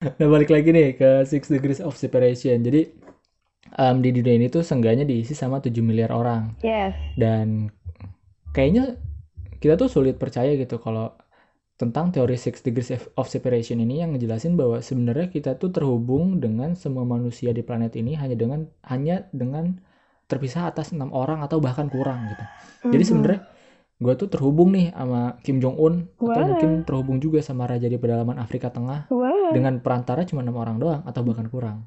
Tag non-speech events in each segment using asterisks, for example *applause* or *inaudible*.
Nah, balik lagi nih ke Six Degrees of Separation. Jadi um, di dunia ini tuh seenggaknya diisi sama 7 miliar orang. Yes. Dan kayaknya kita tuh sulit percaya gitu kalau tentang teori Six Degrees of Separation ini yang ngejelasin bahwa sebenarnya kita tuh terhubung dengan semua manusia di planet ini hanya dengan hanya dengan terpisah atas enam orang atau bahkan kurang gitu. Jadi Mhm. sebenarnya gue tuh terhubung nih sama Kim Jong Un atau Wah. mungkin terhubung juga sama raja di pedalaman Afrika Tengah Wah. dengan perantara cuma enam orang doang atau bahkan kurang.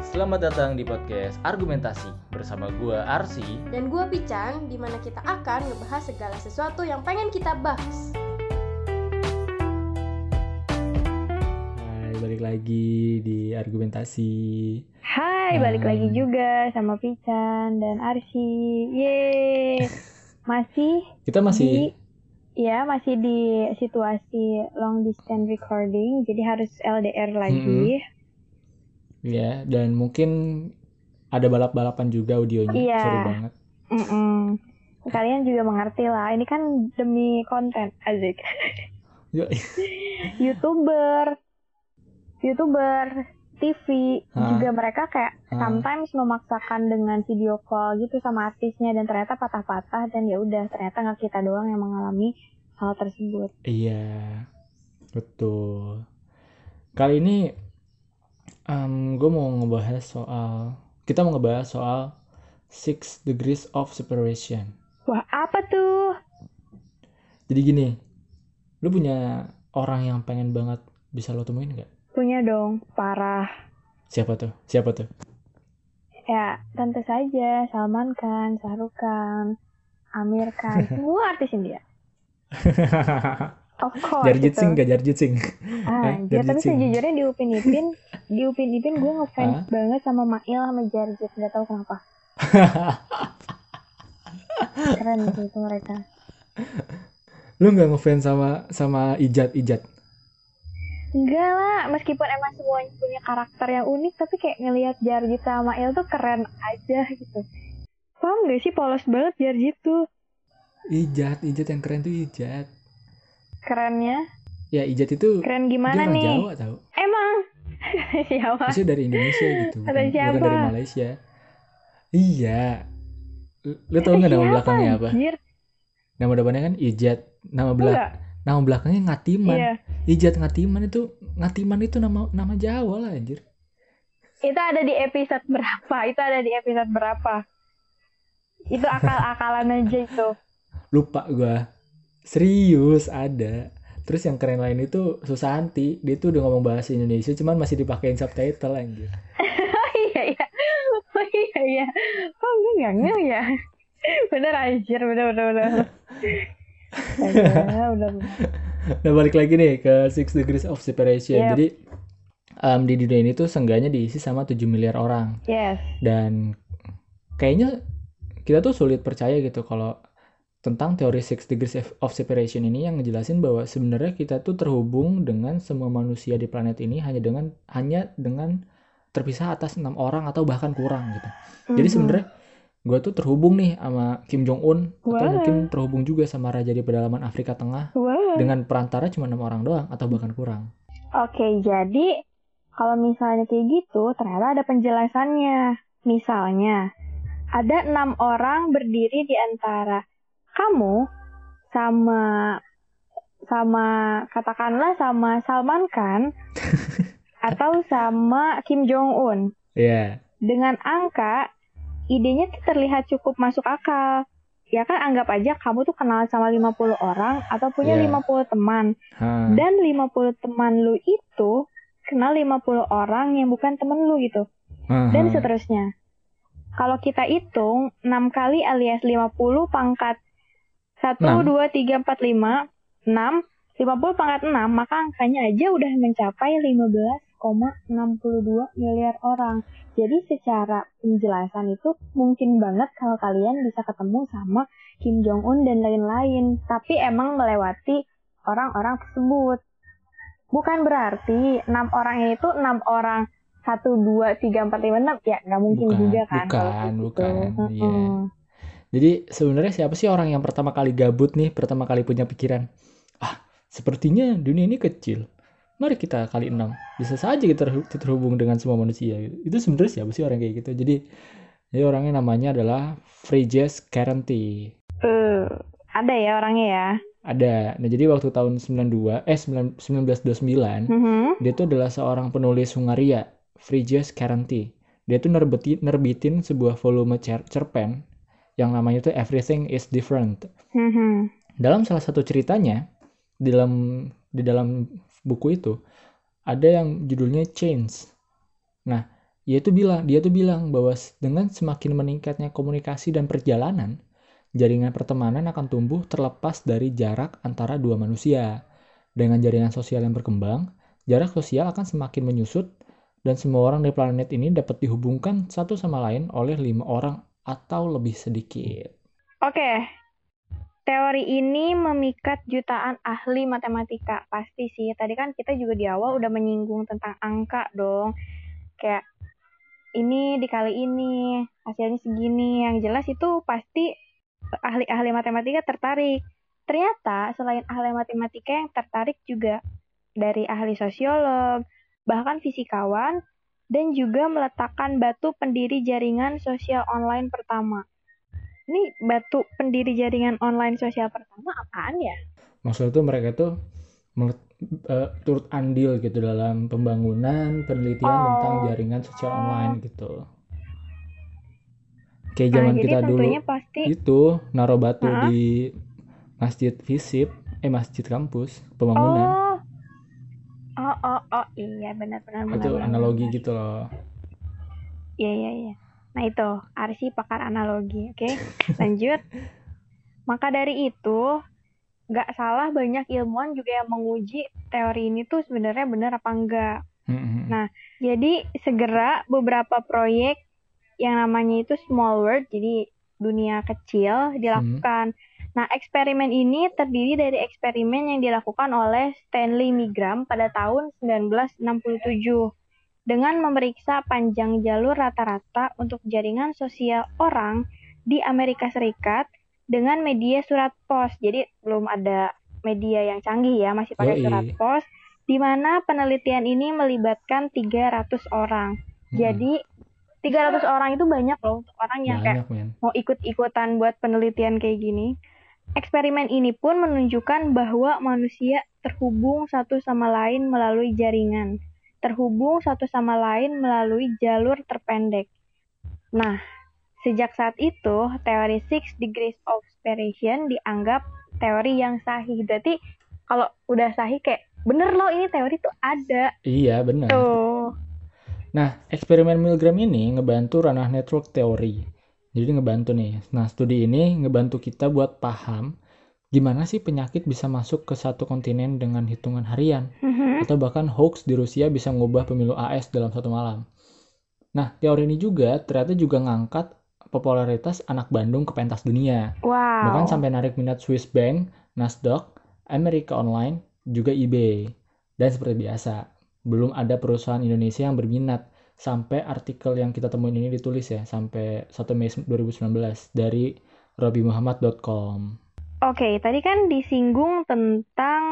Selamat datang di podcast Argumentasi bersama gua Arsi. Dan gue Pican, di mana kita akan ngebahas segala sesuatu yang pengen kita bahas. Balik lagi di Argumentasi. Hai, balik Hai. lagi juga sama Pican dan Arsi. Yeay. *laughs* Masih Kita masih di ya, masih di situasi long distance recording, jadi harus LDR lagi. ya dan mungkin ada balap-balapan juga audionya. Iya. Seru banget. Mm-mm. Kalian juga mengerti lah, ini kan demi konten, Azik. *laughs* YouTuber, YouTuber, TV, juga mereka kayak sometimes memaksakan dengan video call gitu sama artisnya dan ternyata patah-patah dan ya udah ternyata nggak kita doang yang mengalami hal tersebut. Iya, betul. Kali ini gue mau ngebahas soal kita mau ngebahas soal Six Degrees of Separation. Wah apa tuh? Jadi gini, lu punya orang yang pengen banget bisa lo temuin nggak? Punya dong, parah. Siapa tuh? Siapa tuh? Ya tentu saja Salman Khan, Shahrukh Khan, Amir Khan, *laughs* semua artis India. *laughs* Of course. Jarjit itu. Singh gak Jarjit Singh? Ah, Eh, ya, tapi sejujurnya di Upin Ipin, *laughs* di Upin Ipin gue ngefans Hah? banget sama Mail sama Jarjit, nggak tahu kenapa. Keren sih itu mereka. lu nggak ngefans sama sama Ijat Ijat? Enggak lah, meskipun emang semuanya punya karakter yang unik, tapi kayak ngelihat Jarjit sama Mail tuh keren aja gitu. Paham gak sih polos banget Jarjit tuh Ijat, Ijat yang keren tuh Ijat. kerennya. Ya Ijat itu Keren dia gimana orang nih? Jawa tau. Emang *laughs* siapa? Maksudnya dari Indonesia gitu, bukan, dari Malaysia. Iya. Lu, tau nggak nama belakangnya apa? Nama depannya kan Ijat. Nama belak Enggak. nama belakangnya Ngatiman. Iya. Ijat Ngatiman itu Ngatiman itu nama nama Jawa lah anjir. Itu ada di episode berapa? Itu ada di episode berapa? Itu akal-akalan aja itu. Lupa gua. Serius ada. Terus yang keren lain itu Susanti, dia tuh udah ngomong bahasa Indonesia cuman masih dipakein subtitle anjir. Oh *laughs* iya iya. Oh iya iya. Oh gue nggak ngeh ya. Bener anjir, bener bener bener. Astaga, *laughs* udah *laughs* Nah balik lagi nih ke Six Degrees of Separation. Yep. Jadi um, di dunia ini tuh seenggaknya diisi sama 7 miliar orang. Yes. Dan kayaknya kita tuh sulit percaya gitu kalau tentang teori Six Degrees of Separation ini yang ngejelasin bahwa sebenarnya kita tuh terhubung dengan semua manusia di planet ini hanya dengan hanya dengan terpisah atas enam orang atau bahkan kurang gitu. Jadi Mhm. sebenarnya gue tuh terhubung nih sama Kim Jong Un atau Wah. mungkin terhubung juga sama raja di pedalaman Afrika Tengah Wah. dengan perantara cuma enam orang doang atau bahkan kurang. Oke, jadi kalau misalnya kayak gitu, ternyata ada penjelasannya. Misalnya, ada enam orang berdiri di antara kamu sama sama katakanlah sama Salman Khan *laughs* atau sama Kim Jong Un. Iya. Dengan angka, idenya tuh terlihat cukup masuk akal. Ya kan anggap aja kamu tuh kenal sama 50 orang atau punya Iya. 50 teman Hah. dan 50 teman lu itu kenal 50 orang yang bukan temen lu gitu. Dan Aha. seterusnya. Kalau kita hitung 6 kali alias 50 pangkat 1, Enam. 2, 3, 4, 5, 6. 50 pangkat 6, maka angkanya aja udah mencapai 15,62 miliar orang. Jadi secara penjelasan itu mungkin banget kalau kalian bisa ketemu sama Kim Jong Un dan lain-lain. Tapi emang melewati orang-orang tersebut. Bukan berarti 6 orang tuh 6 orang 1, 2, 3, 4, 5, 6. Ya nggak mungkin Bukan, juga kan. bukan, gitu. bukan, iya. Mm-mm. Jadi sebenarnya siapa sih orang yang pertama kali gabut nih, pertama kali punya pikiran, ah sepertinya dunia ini kecil, mari kita kali enam, bisa saja kita terhubung dengan semua manusia. Itu sebenarnya siapa sih orang kayak gitu? Jadi, jadi orangnya namanya adalah Frigyes Karenti. Uh, ada ya orangnya ya? Ada. Nah jadi waktu tahun 92, eh 1929, mm -hmm. dia itu adalah seorang penulis Hungaria, Frigyes Karenti. Dia tuh nerbitin, nerbitin sebuah volume cer cerpen yang namanya itu Everything is Different. Mm-hmm. Dalam salah satu ceritanya di dalam di dalam buku itu ada yang judulnya Change. Nah, dia tuh bilang dia tuh bilang bahwa dengan semakin meningkatnya komunikasi dan perjalanan, jaringan pertemanan akan tumbuh terlepas dari jarak antara dua manusia. Dengan jaringan sosial yang berkembang, jarak sosial akan semakin menyusut dan semua orang di planet ini dapat dihubungkan satu sama lain oleh lima orang atau lebih sedikit. Oke, teori ini memikat jutaan ahli matematika. Pasti sih, tadi kan kita juga di awal udah menyinggung tentang angka dong. Kayak ini dikali ini, hasilnya segini. Yang jelas itu pasti ahli-ahli matematika tertarik. Ternyata selain ahli matematika yang tertarik juga dari ahli sosiolog, bahkan fisikawan, dan juga meletakkan batu pendiri jaringan sosial online pertama. Ini batu pendiri jaringan online sosial pertama apaan ya? Maksudnya tuh mereka tuh uh, turut andil gitu dalam pembangunan penelitian oh. tentang jaringan sosial online gitu. Kayak nah, zaman nah, kita dulu pasti... itu naruh batu uh di masjid visip, eh masjid kampus pembangunan. Oh Oh, oh, oh, iya benar-benar. Itu benar, analogi benar. gitu loh. Iya, iya, iya. Nah itu, Arsi pakar analogi, oke? Okay? Lanjut. Maka dari itu, nggak salah banyak ilmuwan juga yang menguji teori ini tuh sebenarnya benar apa enggak. Mm-hmm. Nah, jadi segera beberapa proyek yang namanya itu small world, jadi dunia kecil dilakukan. Mm-hmm Nah, eksperimen ini terdiri dari eksperimen yang dilakukan oleh Stanley Milgram pada tahun 1967 dengan memeriksa panjang jalur rata-rata untuk jaringan sosial orang di Amerika Serikat dengan media surat pos. Jadi belum ada media yang canggih ya, masih pakai Yoi. surat pos di mana penelitian ini melibatkan 300 orang. Hmm. Jadi 300 orang itu banyak loh untuk orang yang banyak, kayak man. mau ikut-ikutan buat penelitian kayak gini. Eksperimen ini pun menunjukkan bahwa manusia terhubung satu sama lain melalui jaringan, terhubung satu sama lain melalui jalur terpendek. Nah, sejak saat itu, teori Six Degrees of Separation dianggap teori yang sahih. Berarti kalau udah sahih kayak bener loh ini teori tuh ada. Iya, bener. Tuh. Nah, eksperimen Milgram ini ngebantu ranah network teori jadi ngebantu nih. Nah, studi ini ngebantu kita buat paham gimana sih penyakit bisa masuk ke satu kontinen dengan hitungan harian. Mm-hmm. Atau bahkan hoax di Rusia bisa mengubah pemilu AS dalam satu malam. Nah, teori ini juga ternyata juga ngangkat popularitas anak Bandung ke pentas dunia. Wow. Bahkan sampai narik minat Swiss Bank, Nasdaq, Amerika Online, juga eBay. Dan seperti biasa, belum ada perusahaan Indonesia yang berminat sampai artikel yang kita temuin ini ditulis ya sampai 1 Mei 2019 dari robimuhammad.com. Oke, okay, tadi kan disinggung tentang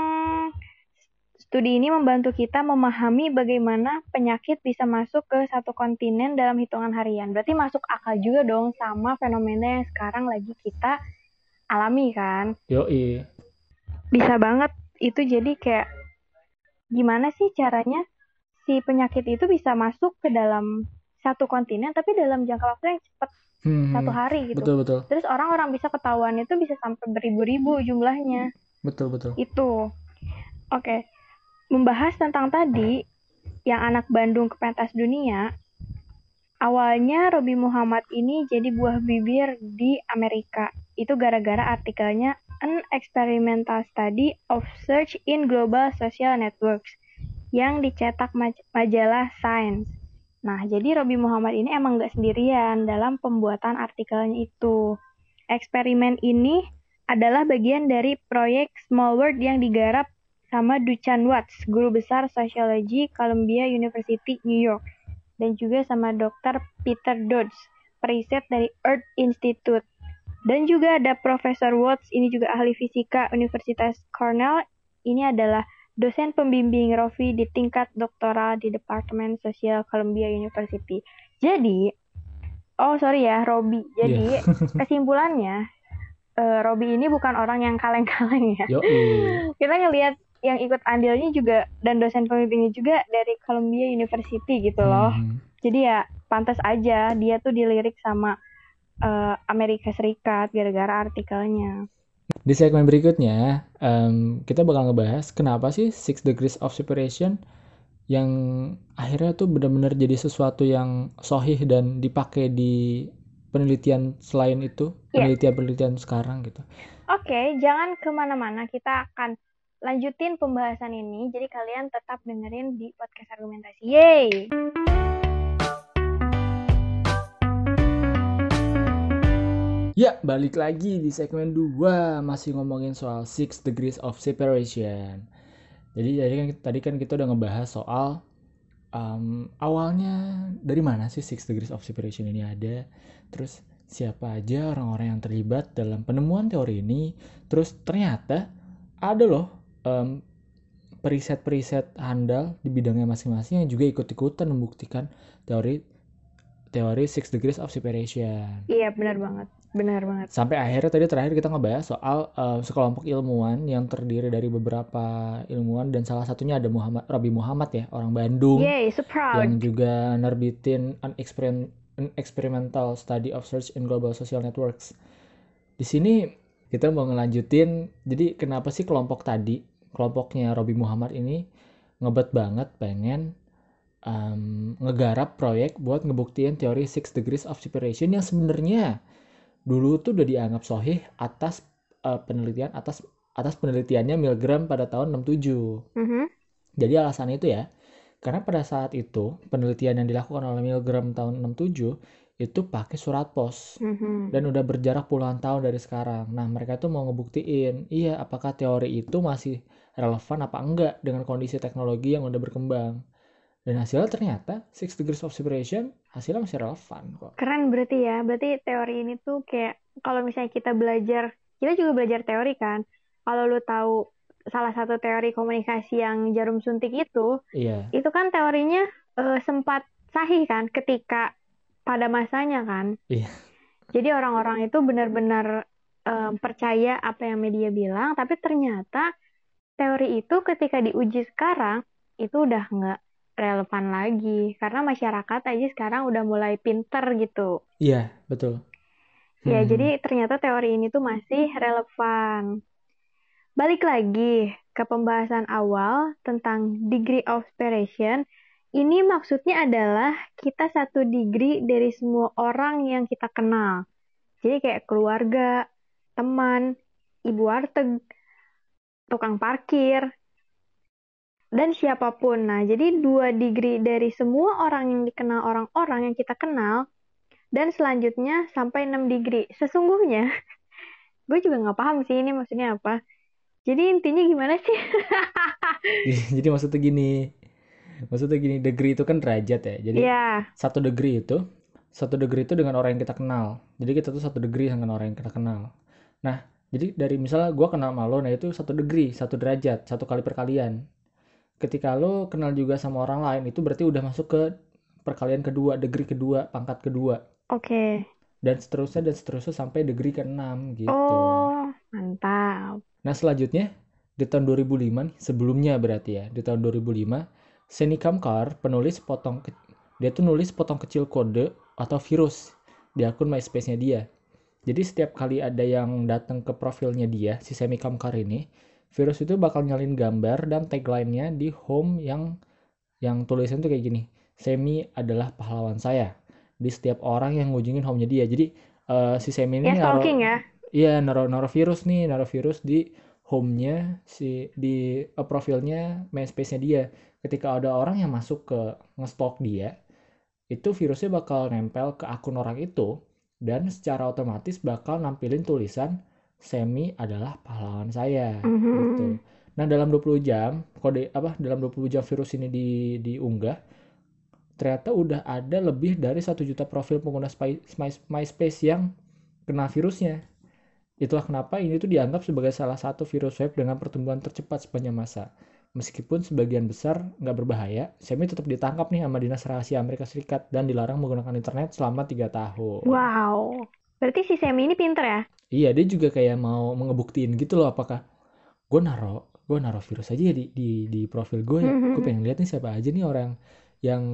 studi ini membantu kita memahami bagaimana penyakit bisa masuk ke satu kontinen dalam hitungan harian. Berarti masuk akal juga dong sama fenomena yang sekarang lagi kita alami kan? Yoi. Bisa banget itu jadi kayak gimana sih caranya si penyakit itu bisa masuk ke dalam satu kontinen tapi dalam jangka waktu yang cepat hmm, satu hari gitu. Betul betul. Terus orang-orang bisa ketahuan itu bisa sampai beribu-ribu jumlahnya. Betul betul. Itu. Oke. Okay. Membahas tentang tadi yang anak Bandung ke pentas dunia. Awalnya Robi Muhammad ini jadi buah bibir di Amerika. Itu gara-gara artikelnya An Experimental Study of Search in Global Social Networks yang dicetak maj majalah Science. Nah, jadi Robi Muhammad ini emang nggak sendirian dalam pembuatan artikelnya itu. Eksperimen ini adalah bagian dari proyek Small World yang digarap sama Duchan Watts, guru besar sosiologi Columbia University, New York, dan juga sama Dr. Peter Dodds, periset dari Earth Institute. Dan juga ada Profesor Watts, ini juga ahli fisika Universitas Cornell. Ini adalah dosen pembimbing Rofi di tingkat doktoral di Departemen Sosial Columbia University. Jadi, oh sorry ya, Robi. Jadi, *laughs* kesimpulannya, uh, Robi ini bukan orang yang kaleng-kaleng ya. Yoi. Kita ngelihat yang ikut andilnya juga dan dosen pembimbingnya juga dari Columbia University gitu loh. Hmm. Jadi ya pantas aja dia tuh dilirik sama uh, Amerika Serikat gara-gara artikelnya. Di segmen berikutnya, um, kita bakal ngebahas kenapa sih Six Degrees of Separation yang akhirnya tuh benar-benar jadi sesuatu yang sohih dan dipakai di penelitian selain itu, Iya. penelitian-penelitian sekarang gitu. Oke, jangan ke mana-mana. Kita akan lanjutin pembahasan ini. Jadi kalian tetap dengerin di podcast argumentasi. Yeay! Ya, balik lagi di segmen 2 masih ngomongin soal Six Degrees of Separation. Jadi tadi kan tadi kan kita udah ngebahas soal um, awalnya dari mana sih Six Degrees of Separation ini ada, terus siapa aja orang-orang yang terlibat dalam penemuan teori ini, terus ternyata ada loh um, periset-periset handal di bidangnya masing-masing yang juga ikut-ikutan membuktikan teori teori Six Degrees of Separation. Iya, benar banget. Benar banget. Sampai akhirnya tadi terakhir kita ngebahas soal uh, sekelompok ilmuwan yang terdiri dari beberapa ilmuwan dan salah satunya ada Muhammad Robi Muhammad ya, orang Bandung Yeay, so proud. yang juga nerbitin an, experien- an experimental study of search in global social networks. Di sini kita mau ngelanjutin jadi kenapa sih kelompok tadi, kelompoknya Robi Muhammad ini ngebet banget pengen um, ngegarap proyek buat ngebuktiin teori Six Degrees of Separation yang sebenarnya dulu tuh udah dianggap sohih atas uh, penelitian atas atas penelitiannya Milgram pada tahun 67. Mhm. Jadi alasannya itu ya, karena pada saat itu penelitian yang dilakukan oleh Milgram tahun 67 itu pakai surat pos Mhm. dan udah berjarak puluhan tahun dari sekarang. Nah, mereka tuh mau ngebuktiin, iya apakah teori itu masih relevan apa enggak dengan kondisi teknologi yang udah berkembang. Dan hasilnya ternyata Six Degrees of Separation hasilnya masih relevan kok. Keren berarti ya. Berarti teori ini tuh kayak kalau misalnya kita belajar, kita juga belajar teori kan. Kalau lu tahu salah satu teori komunikasi yang jarum suntik itu, Iya, itu kan teorinya eh, sempat sahih kan ketika pada masanya kan. Iya. Jadi orang-orang itu benar-benar eh, percaya apa yang media bilang, tapi ternyata teori itu ketika diuji sekarang itu udah nggak relevan lagi karena masyarakat aja sekarang udah mulai pinter gitu. iya betul. Ya, Hmm. jadi ternyata teori ini tuh masih relevan. Balik lagi ke pembahasan awal tentang degree of separation. Ini maksudnya adalah kita satu degree dari semua orang yang kita kenal. Jadi kayak keluarga, teman, ibu warteg, tukang parkir, dan siapa pun. Nah, jadi dua degree dari semua orang yang dikenal orang-orang yang kita kenal, dan selanjutnya sampai 6 degree. Sesungguhnya, *laughs* gue juga nggak paham sih ini maksudnya apa. Jadi intinya gimana sih? *laughs* Jadi maksudnya gini, maksudnya gini, degree itu kan derajat ya. Jadi Ya, satu degree itu satu degree itu dengan orang yang kita kenal jadi kita tuh satu degree dengan orang yang kita kenal nah jadi dari misalnya gue kenal sama lo nah itu satu degree satu derajat satu kali perkalian ketika lo kenal juga sama orang lain itu berarti udah masuk ke perkalian kedua degree kedua pangkat kedua oke. dan seterusnya dan seterusnya sampai degree ke-6 gitu Oh, mantap. Nah selanjutnya di tahun 2005 nih, sebelumnya berarti ya di tahun 2005 Seni Kamkar penulis potong ke- dia tuh nulis potong kecil kode atau virus di akun MySpace-nya dia. Jadi setiap kali ada yang datang ke profilnya dia si Semi Kamkar ini, virus itu bakal nyalin gambar dan tagline-nya di home yang yang tulisan tuh kayak gini. Semi adalah pahlawan saya. Di setiap orang yang ngunjungin home-nya dia. Jadi eh, si Semi ini Ya stalking ya. Iya, naruh naruh virus nih, naruh virus di home-nya si di eh, profilnya MySpace-nya dia. Ketika ada orang yang masuk ke ngestalk dia, itu virusnya bakal nempel ke akun orang itu dan secara otomatis bakal nampilin tulisan Semi adalah pahlawan saya Mhm. gitu. Nah, dalam 20 jam kode apa dalam 20 jam virus ini di diunggah ternyata udah ada lebih dari satu juta profil pengguna Spy- My- MySpace yang kena virusnya Itulah kenapa ini tuh dianggap sebagai salah satu virus web dengan pertumbuhan tercepat sepanjang masa. Meskipun sebagian besar nggak berbahaya, Semi tetap ditangkap nih sama Dinas Rahasia Amerika Serikat dan dilarang menggunakan internet selama tiga tahun. Wow. Berarti si Semi ini pinter ya? Iya, dia juga kayak mau ngebuktiin gitu loh apakah gue naro gue naro virus aja ya di di, di profil gue ya. Mhm. Gue pengen lihat nih siapa aja nih orang yang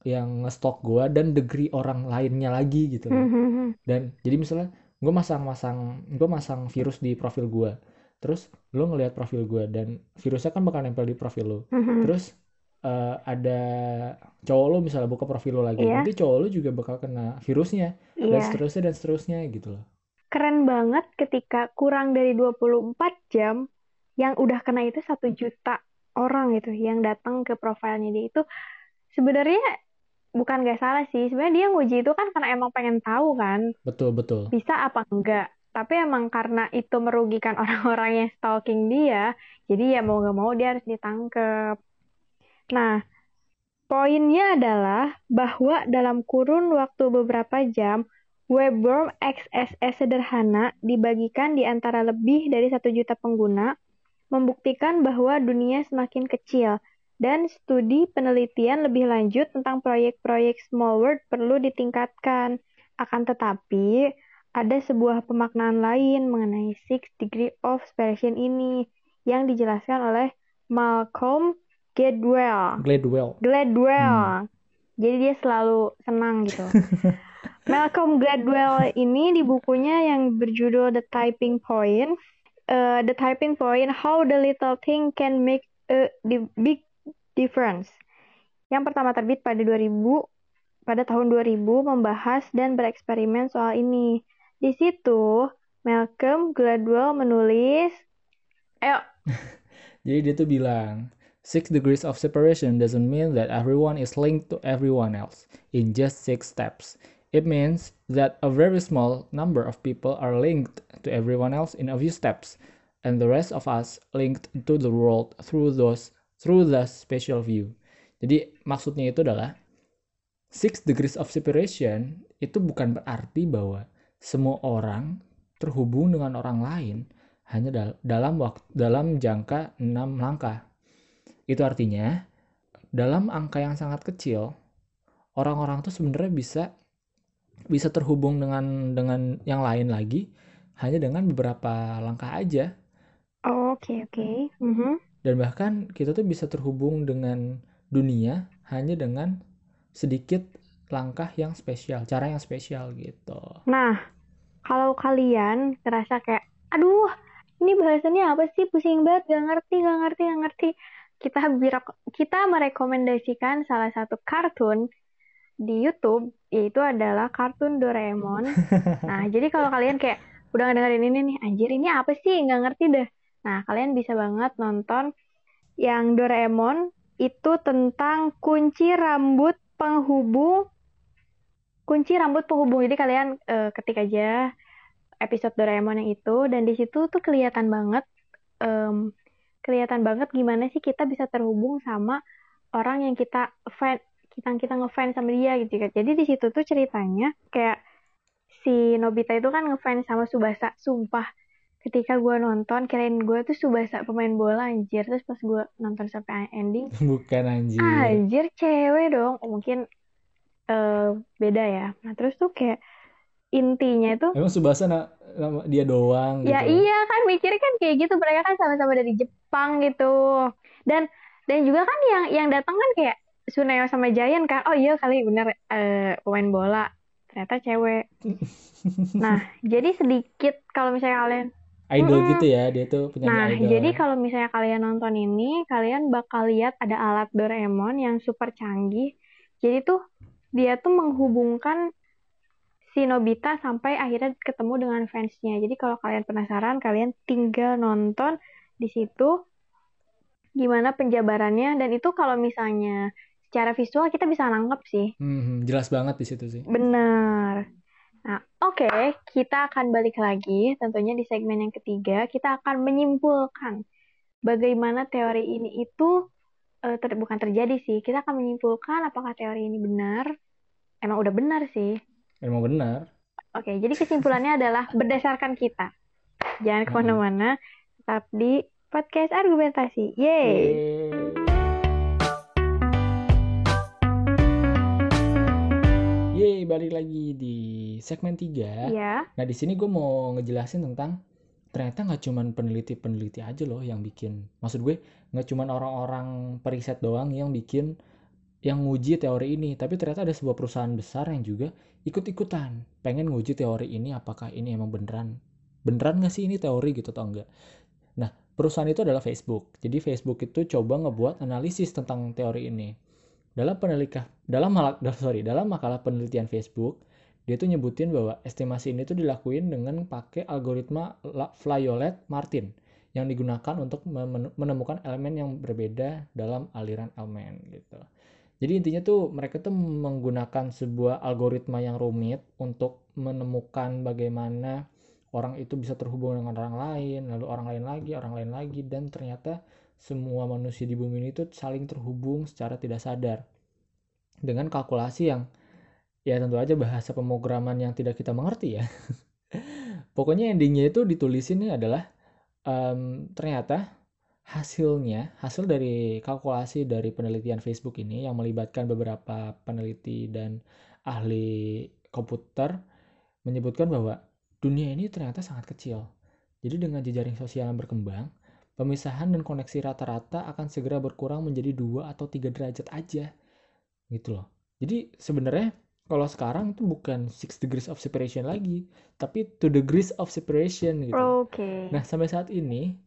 yang nge-stalk gue dan degree orang lainnya lagi gitu loh. Mhm. Dan jadi misalnya gue masang-masang gue masang virus di profil gue. Terus lo ngelihat profil gue dan virusnya kan bakal nempel di profil lo. Mhm. Terus eh, ada cowok lo misalnya buka profil lo lagi, Iya. nanti cowok lo juga bakal kena virusnya dan Iya. seterusnya dan seterusnya gitu loh. Keren banget ketika kurang dari 24 jam yang udah kena itu satu juta orang gitu yang datang ke profilnya dia itu sebenarnya bukan gak salah sih sebenarnya dia nguji itu kan karena emang pengen tahu kan Betul betul. bisa apa enggak tapi emang karena itu merugikan *laughs* orang-orang yang stalking dia jadi ya mau gak mau dia harus ditangkep nah poinnya adalah bahwa dalam kurun waktu beberapa jam webworm XSS sederhana dibagikan di antara lebih dari satu juta pengguna membuktikan bahwa dunia semakin kecil dan studi penelitian lebih lanjut tentang proyek-proyek small world perlu ditingkatkan. Akan tetapi, ada sebuah pemaknaan lain mengenai Six Degree of Separation ini yang dijelaskan oleh Malcolm Gladwell. Gladwell. Gladwell. Jadi dia selalu senang gitu. *laughs* Malcolm Gladwell ini di bukunya yang berjudul The Typing Point, eh, The Typing Point, How the Little Thing Can Make a Big Difference. Yang pertama terbit pada 2000, pada tahun 2000 membahas dan bereksperimen soal ini. Di situ Malcolm Gladwell menulis, ayo *laughs* Jadi dia tuh bilang, six degrees of separation doesn't mean that everyone is linked to everyone else in just six steps. It means that a very small number of people are linked to everyone else in a few steps, and the rest of us linked to the world through those through the spatial view. Jadi maksudnya itu adalah six degrees of separation itu bukan berarti bahwa semua orang terhubung dengan orang lain hanya dal- dalam waktu dalam jangka 6 langkah. Itu artinya dalam angka yang sangat kecil orang-orang tuh sebenarnya bisa bisa terhubung dengan dengan yang lain lagi hanya dengan beberapa langkah aja Oh, Oke, oke. Mhm. dan bahkan kita tuh bisa terhubung dengan dunia hanya dengan sedikit langkah yang spesial, cara yang spesial gitu. Nah, kalau kalian ngerasa kayak, aduh, ini bahasannya apa sih? Pusing banget, gak ngerti, gak ngerti, gak ngerti. Kita kita merekomendasikan salah satu kartun di YouTube, yaitu adalah kartun Doraemon. *laughs* Nah, jadi kalau kalian kayak udah dengerin ini nih, anjir ini apa sih? Nggak ngerti deh. Nah, kalian bisa banget nonton yang Doraemon itu tentang kunci rambut penghubung kunci rambut penghubung. Jadi kalian eh, ketik aja episode Doraemon yang itu dan di situ tuh kelihatan banget em, kelihatan banget gimana sih kita bisa terhubung sama orang yang kita fan kita kita ngefans sama dia gitu kan. Jadi di situ tuh ceritanya kayak si Nobita itu kan ngefans sama Subasa, sumpah. Ketika gue nonton, kirain gue tuh Subasa pemain bola anjir. Terus pas gue nonton sampai ending, *laughs* Bukan anjir. Anjir, cewek dong. Mungkin eh, beda ya. Nah, terus tuh kayak intinya itu Emang Subasa na- nama dia doang ya gitu. iya kan mikirnya kan kayak gitu. Mereka kan sama-sama dari Jepang gitu. Dan dan juga kan yang yang datang kan kayak Suneo sama Giant kan. Oh iya kali bener eh, pemain bola. Ternyata cewek. *laughs* Nah, jadi sedikit kalau misalnya kalian Idol Mm-mm. gitu ya, dia tuh penyanyi Nah, idol. jadi kalau misalnya kalian nonton ini, kalian bakal lihat ada alat Doraemon yang super canggih. Jadi tuh dia tuh menghubungkan si Nobita sampai akhirnya ketemu dengan fansnya. Jadi kalau kalian penasaran, kalian tinggal nonton di situ gimana penjabarannya. Dan itu kalau misalnya secara visual kita bisa nangkep sih. Hmm, jelas banget di situ sih. Benar. Nah, oke, kita akan balik lagi. Tentunya di segmen yang ketiga, kita akan menyimpulkan bagaimana teori ini itu eh, ter- bukan terjadi sih. Kita akan menyimpulkan apakah teori ini benar. Emang udah benar sih. Emang benar. Oke, jadi kesimpulannya adalah berdasarkan kita. Jangan ke mana-mana, tetap di podcast argumentasi. Yeay! Yeay, balik lagi di segmen 3. Iya. Nah, di sini gue mau ngejelasin tentang ternyata nggak cuman peneliti-peneliti aja loh yang bikin. Maksud gue nggak cuman orang-orang periset doang yang bikin yang nguji teori ini, tapi ternyata ada sebuah perusahaan besar yang juga ikut-ikutan pengen nguji teori ini apakah ini emang beneran beneran nggak sih ini teori gitu atau enggak. Nah, perusahaan itu adalah Facebook. Jadi Facebook itu coba ngebuat analisis tentang teori ini. Dalam penelitian dalam *laughs* sorry dalam makalah penelitian Facebook dia tuh nyebutin bahwa estimasi ini tuh dilakuin dengan pakai algoritma Violet Martin yang digunakan untuk menemukan elemen yang berbeda dalam aliran elemen gitu. Jadi intinya tuh mereka tuh menggunakan sebuah algoritma yang rumit untuk menemukan bagaimana orang itu bisa terhubung dengan orang lain, lalu orang lain lagi, orang lain lagi, dan ternyata semua manusia di bumi ini tuh saling terhubung secara tidak sadar dengan kalkulasi yang ya tentu aja bahasa pemrograman yang tidak kita mengerti ya. *laughs* Pokoknya endingnya itu ditulisinnya adalah em, ternyata hasilnya hasil dari kalkulasi dari penelitian Facebook ini yang melibatkan beberapa peneliti dan ahli komputer menyebutkan bahwa dunia ini ternyata sangat kecil. Jadi dengan jejaring sosial yang berkembang, pemisahan dan koneksi rata-rata akan segera berkurang menjadi dua atau tiga derajat aja, gitu loh. Jadi sebenarnya kalau sekarang itu bukan six degrees of separation lagi, tapi two degrees of separation gitu. Oke. Nah, sampai saat ini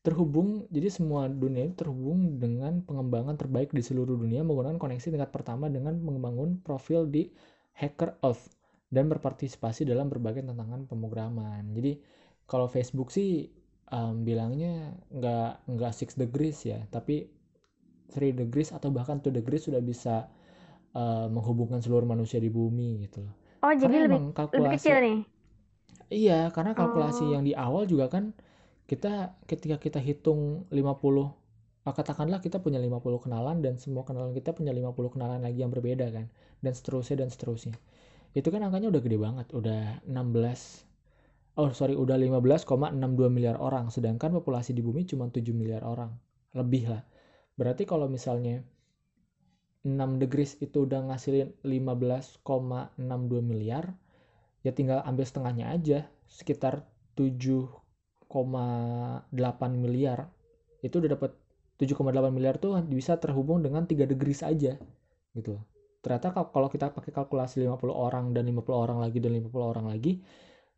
terhubung, jadi semua dunia itu terhubung dengan pengembangan terbaik di seluruh dunia menggunakan koneksi tingkat pertama dengan membangun profil di Hacker Earth dan berpartisipasi dalam berbagai tantangan pemrograman. Jadi kalau Facebook sih em, bilangnya nggak nggak six degrees ya, tapi three degrees atau bahkan two degrees sudah bisa eh, menghubungkan seluruh manusia di bumi gitu loh. Oh, jadi Karena lebih emang lebih kalkulasi kecil nih. Iya, karena kalkulasi Oh. yang di awal juga kan kita ketika kita hitung 50 ah, katakanlah kita punya 50 kenalan dan semua kenalan kita punya 50 kenalan lagi yang berbeda kan dan seterusnya dan seterusnya. Itu kan angkanya udah gede banget, udah 16 Oh, sorry, udah 15,62 miliar orang sedangkan populasi di bumi cuma 7 miliar orang. Lebih lah. Berarti kalau misalnya 6 degrees itu udah ngasilin 15,62 miliar, ya tinggal ambil setengahnya aja sekitar 7,8 miliar itu udah dapat 7,8 miliar tuh bisa terhubung dengan 3 degrees aja gitu ternyata kal- kalau kita pakai kalkulasi 50 orang dan 50 orang lagi dan 50 orang lagi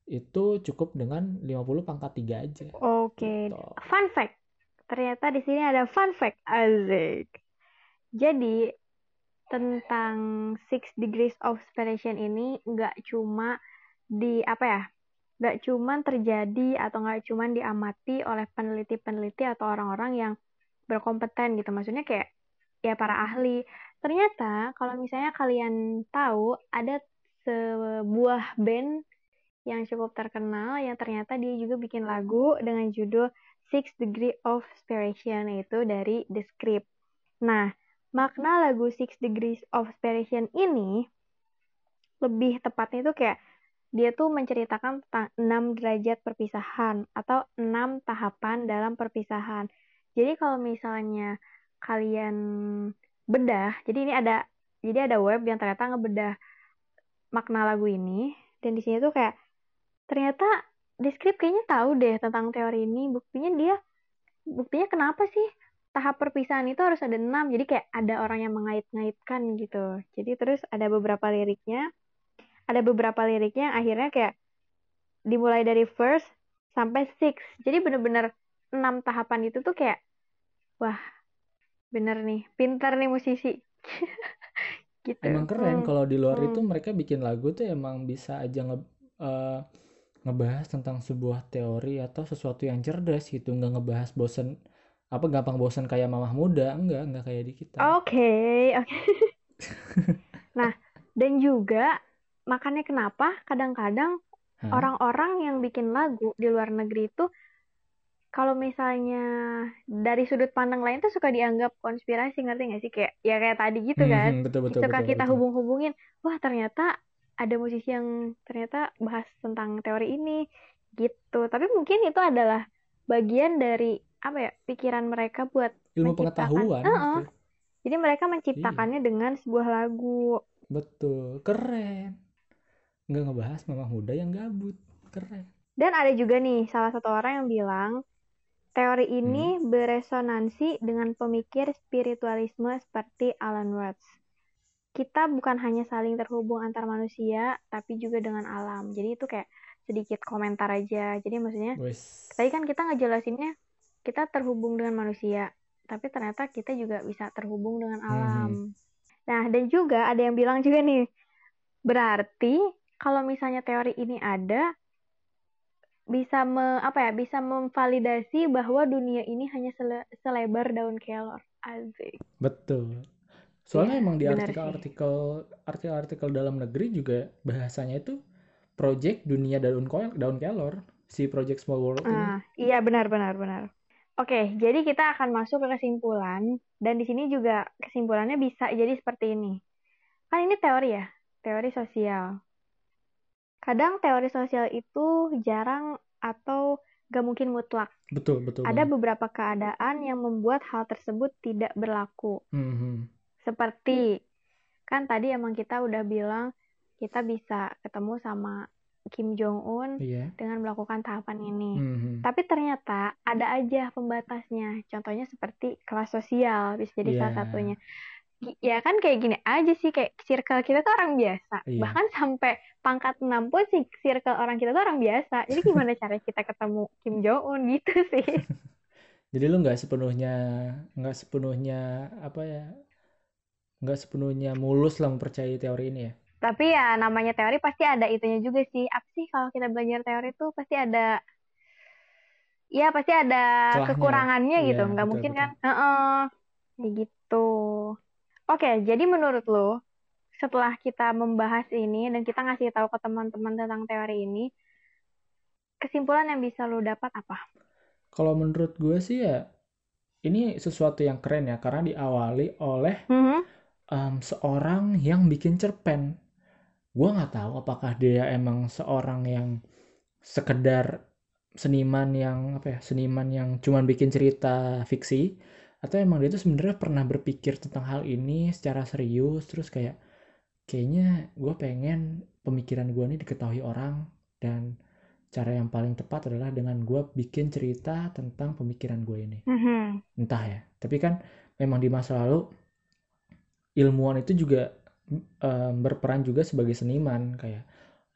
itu cukup dengan 50 pangkat 3 aja Oke. gitu. Fun fact. Ternyata di sini ada fun fact. Asik. Jadi tentang six degrees of separation ini nggak cuma di apa ya? Nggak cuma terjadi atau nggak cuma diamati oleh peneliti-peneliti atau orang-orang yang berkompeten gitu. Maksudnya kayak ya para ahli. Ternyata kalau misalnya kalian tahu ada sebuah band yang cukup terkenal yang ternyata dia juga bikin lagu dengan judul Six Degree of Separation yaitu dari The Script. Nah, makna lagu Six Degrees of Separation ini lebih tepatnya itu kayak dia tuh menceritakan tentang 6 derajat perpisahan atau 6 tahapan dalam perpisahan. Jadi kalau misalnya kalian bedah, jadi ini ada jadi ada web yang ternyata ngebedah makna lagu ini dan di sini tuh kayak ternyata Descript kayaknya tahu deh tentang teori ini. Buktinya dia, buktinya kenapa sih tahap perpisahan itu harus ada enam. Jadi kayak ada orang yang mengait-ngaitkan gitu. Jadi terus ada beberapa liriknya, ada beberapa liriknya yang akhirnya kayak dimulai dari first sampai six. Jadi bener-bener enam tahapan itu tuh kayak, wah, bener nih, pintar nih musisi. *laughs* gitu. Emang keren Hmm. kalau di luar Hmm. itu mereka bikin lagu tuh emang bisa aja nge, eh, ngebahas tentang sebuah teori atau sesuatu yang cerdas gitu, nggak ngebahas bosen apa gampang bosen kayak mamah muda, enggak, enggak kayak di kita. Oke, oke. *laughs* Nah, dan juga makanya kenapa kadang-kadang Hah? orang-orang yang bikin lagu di luar negeri itu kalau misalnya dari sudut pandang lain tuh suka dianggap konspirasi, ngerti nggak sih? Kayak ya kayak tadi gitu Hmm, kan. hmm, betul betul Suka betul kita betul. hubung-hubungin, wah ternyata ada musisi yang ternyata bahas tentang teori ini. gitu tapi mungkin itu adalah bagian dari apa ya pikiran mereka buat ilmu pengetahuan Heeh. gitu. jadi mereka menciptakannya dengan sebuah lagu betul keren nggak ngebahas mamah muda yang gabut. Keren. Dan ada juga nih salah satu orang yang bilang teori ini beresonansi dengan pemikir spiritualisme seperti Alan Watts. Kita bukan hanya saling terhubung antar manusia tapi juga dengan alam. Jadi itu kayak sedikit komentar aja. Jadi maksudnya wes. tadi kan kita ngejelasinnya kita terhubung dengan manusia tapi ternyata kita juga bisa terhubung dengan alam. Nah dan juga ada yang bilang juga nih berarti kalau misalnya teori ini ada bisa me, apa ya bisa memvalidasi bahwa dunia ini hanya sele- selebar daun kelor Asik. betul soalnya Iya, emang di artikel-artikel artikel-artikel dalam negeri juga bahasanya itu project dunia daun ko- daun kelor si project small world ini Ah, iya benar benar benar. Oke, jadi kita akan masuk ke kesimpulan dan di sini juga kesimpulannya bisa jadi seperti ini. Kan ini teori ya, teori sosial. Kadang teori sosial itu jarang atau gak mungkin mutlak. betul betul Ada banget. beberapa keadaan yang membuat hal tersebut tidak berlaku. Mhm. Seperti kan tadi emang kita udah bilang kita bisa ketemu sama Kim Jong Un iya dengan melakukan tahapan ini. Mhm. Tapi ternyata ada aja pembatasnya. Contohnya seperti kelas sosial bisa jadi salah Iya. satunya. Ya kan kayak gini aja sih kayak circle kita tuh orang biasa. Iya. Bahkan sampai pangkat 6 pun sih circle orang kita tuh orang biasa. Jadi gimana cara kita ketemu Kim Jong Un gitu sih. *laughs* jadi lu nggak sepenuhnya nggak sepenuhnya apa ya nggak sepenuhnya mulus lah mempercayai teori ini ya Tapi ya namanya teori pasti ada itunya juga sih. Apa sih kalau kita belajar teori tuh pasti ada ya pasti ada Celahnya. kekurangannya Iya, gitu. Nggak betul, mungkin betul. kan? Heeh. Kayak gitu. Oke, jadi menurut lo setelah kita membahas ini dan kita ngasih tahu ke teman-teman tentang teori ini, kesimpulan yang bisa lo dapat apa? kalau menurut gue sih ya ini sesuatu yang keren ya karena diawali oleh Mhm. em, seorang yang bikin cerpen gue nggak tahu apakah dia emang seorang yang sekedar seniman yang apa ya seniman yang cuman bikin cerita fiksi atau emang dia tuh sebenarnya pernah berpikir tentang hal ini secara serius terus kayak kayaknya gue pengen pemikiran gue ini diketahui orang dan cara yang paling tepat adalah dengan gue bikin cerita tentang pemikiran gue ini. Mhm. entah ya tapi kan memang di masa lalu ilmuwan itu juga em, berperan juga sebagai seniman. Kayak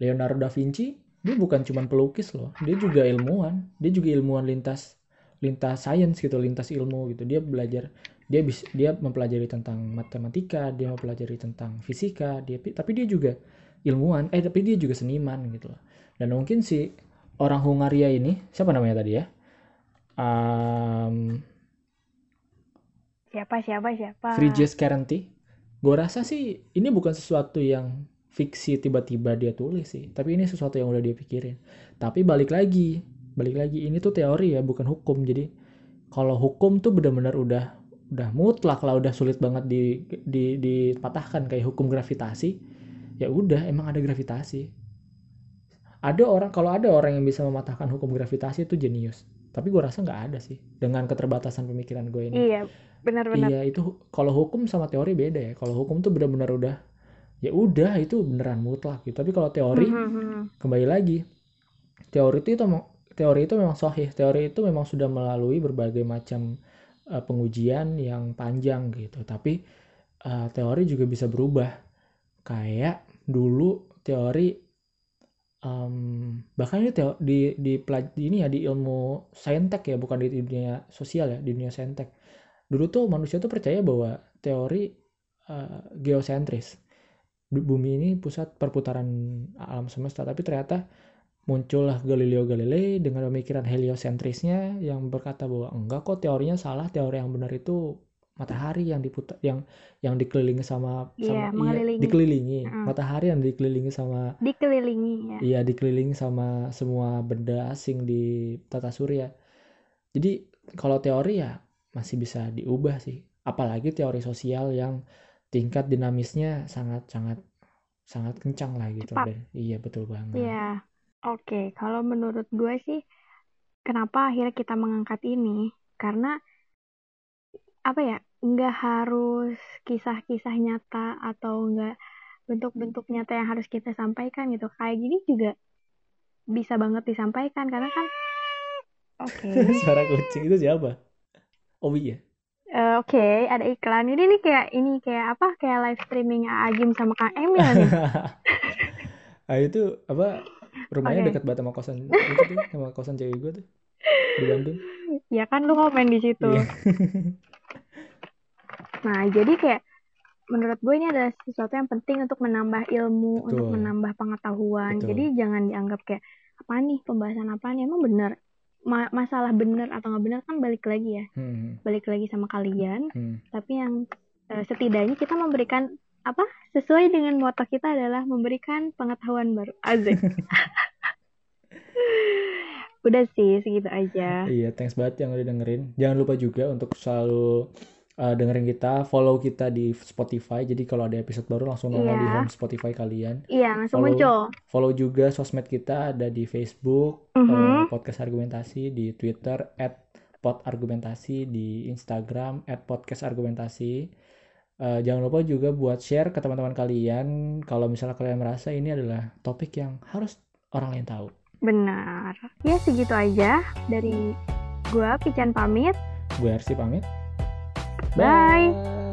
Leonardo da Vinci dia bukan cuma pelukis loh dia juga ilmuwan. Dia juga ilmuwan lintas lintas sains gitu lintas ilmu gitu. Dia belajar dia bis, dia mempelajari tentang matematika dia mempelajari tentang fisika dia tapi dia juga ilmuwan eh tapi dia juga seniman gitu loh. Dan mungkin si orang Hungaria ini siapa namanya tadi ya? Em, Siapa siapa siapa? Frigyes Kerenti gue rasa sih ini bukan sesuatu yang fiksi tiba-tiba dia tulis sih tapi ini sesuatu yang udah dia pikirin. Tapi balik lagi balik lagi ini tuh teori ya bukan hukum jadi kalau hukum tuh benar-benar udah udah mutlak lah udah sulit banget di di dipatahkan kayak hukum gravitasi ya udah emang ada gravitasi ada orang kalau ada orang yang bisa mematahkan hukum gravitasi itu jenius tapi gue rasa nggak ada sih dengan keterbatasan pemikiran gue ini Iya, benar-benar. Iya itu kalau hukum sama teori beda ya. Kalau hukum tuh benar-benar udah ya udah itu beneran mutlak gitu. Tapi kalau teori Mhm. kembali lagi teori itu itu teori itu memang sahih. Teori itu memang sudah melalui berbagai macam eh, pengujian yang panjang gitu. Tapi eh, teori juga bisa berubah. Kayak dulu teori em, bahkan ini teo- di di ini ya di ilmu saintek ya bukan di dunia sosial ya di dunia saintek dulu tuh manusia tuh percaya bahwa teori eh, geosentris bumi ini pusat perputaran alam semesta tapi ternyata muncullah Galileo Galilei dengan pemikiran heliosentrisnya yang berkata bahwa enggak kok teorinya salah teori yang benar itu matahari yang diputar yang yang dikelilingi sama Iya, sama mengelilingi. dikelilingi Mm. matahari yang dikelilingi sama Dikelilingi ya. Iya dikelilingi sama semua benda asing di tata surya. Jadi kalau teori ya masih bisa diubah sih. Apalagi teori sosial yang tingkat dinamisnya sangat sangat sangat kencang lah gitu. Cepat. Iya betul banget. Iya. Oke, kalau menurut gue sih, kenapa akhirnya kita mengangkat ini? Karena apa ya, nggak harus kisah-kisah nyata atau nggak bentuk-bentuk nyata yang harus kita sampaikan gitu. Kayak gini juga bisa banget disampaikan karena kan, oke, *laughs* Suara kucing itu siapa? Owi ya? Eh, oke, ada iklan. Ini nih kayak ini kayak apa? Kayak live streaming Ajim sama Kang Emil nih. *laughs* ah itu apa rumahnya Oke. dekat banget sama kosan itu tuh sama kosan cewek gue tuh di Bandung Ya kan lu komen di situ. Iya. *laughs* Nah, jadi kayak menurut gue ini adalah sesuatu yang penting untuk menambah ilmu, untuk Betul. menambah pengetahuan. Betul. Jadi jangan dianggap kayak apa nih pembahasan apa nih emang bener. Ma- masalah bener atau nggak bener kan balik lagi ya, Hmm, balik lagi sama kalian. hmm. Tapi yang eh, setidaknya kita memberikan apa sesuai dengan moto kita adalah memberikan pengetahuan baru. Azek. *laughs* Udah sih segitu aja. Iya, thanks banget yang udah dengerin. Jangan lupa juga untuk selalu uh, dengerin kita, follow kita di Spotify. Jadi kalau ada episode baru langsung nongol di Iya. home Spotify kalian. Iya, langsung Follow. muncul. Follow juga sosmed kita ada di Facebook, Mhm. uh, podcast argumentasi, di Twitter @podargumentasi, di Instagram @podcastargumentasi. Uh, jangan lupa juga buat share ke teman-teman kalian kalau misalnya kalian merasa ini adalah topik yang harus orang lain tahu. Benar. Ya segitu aja dari gua Pican pamit. Gue Arsi pamit. Bye. Bye.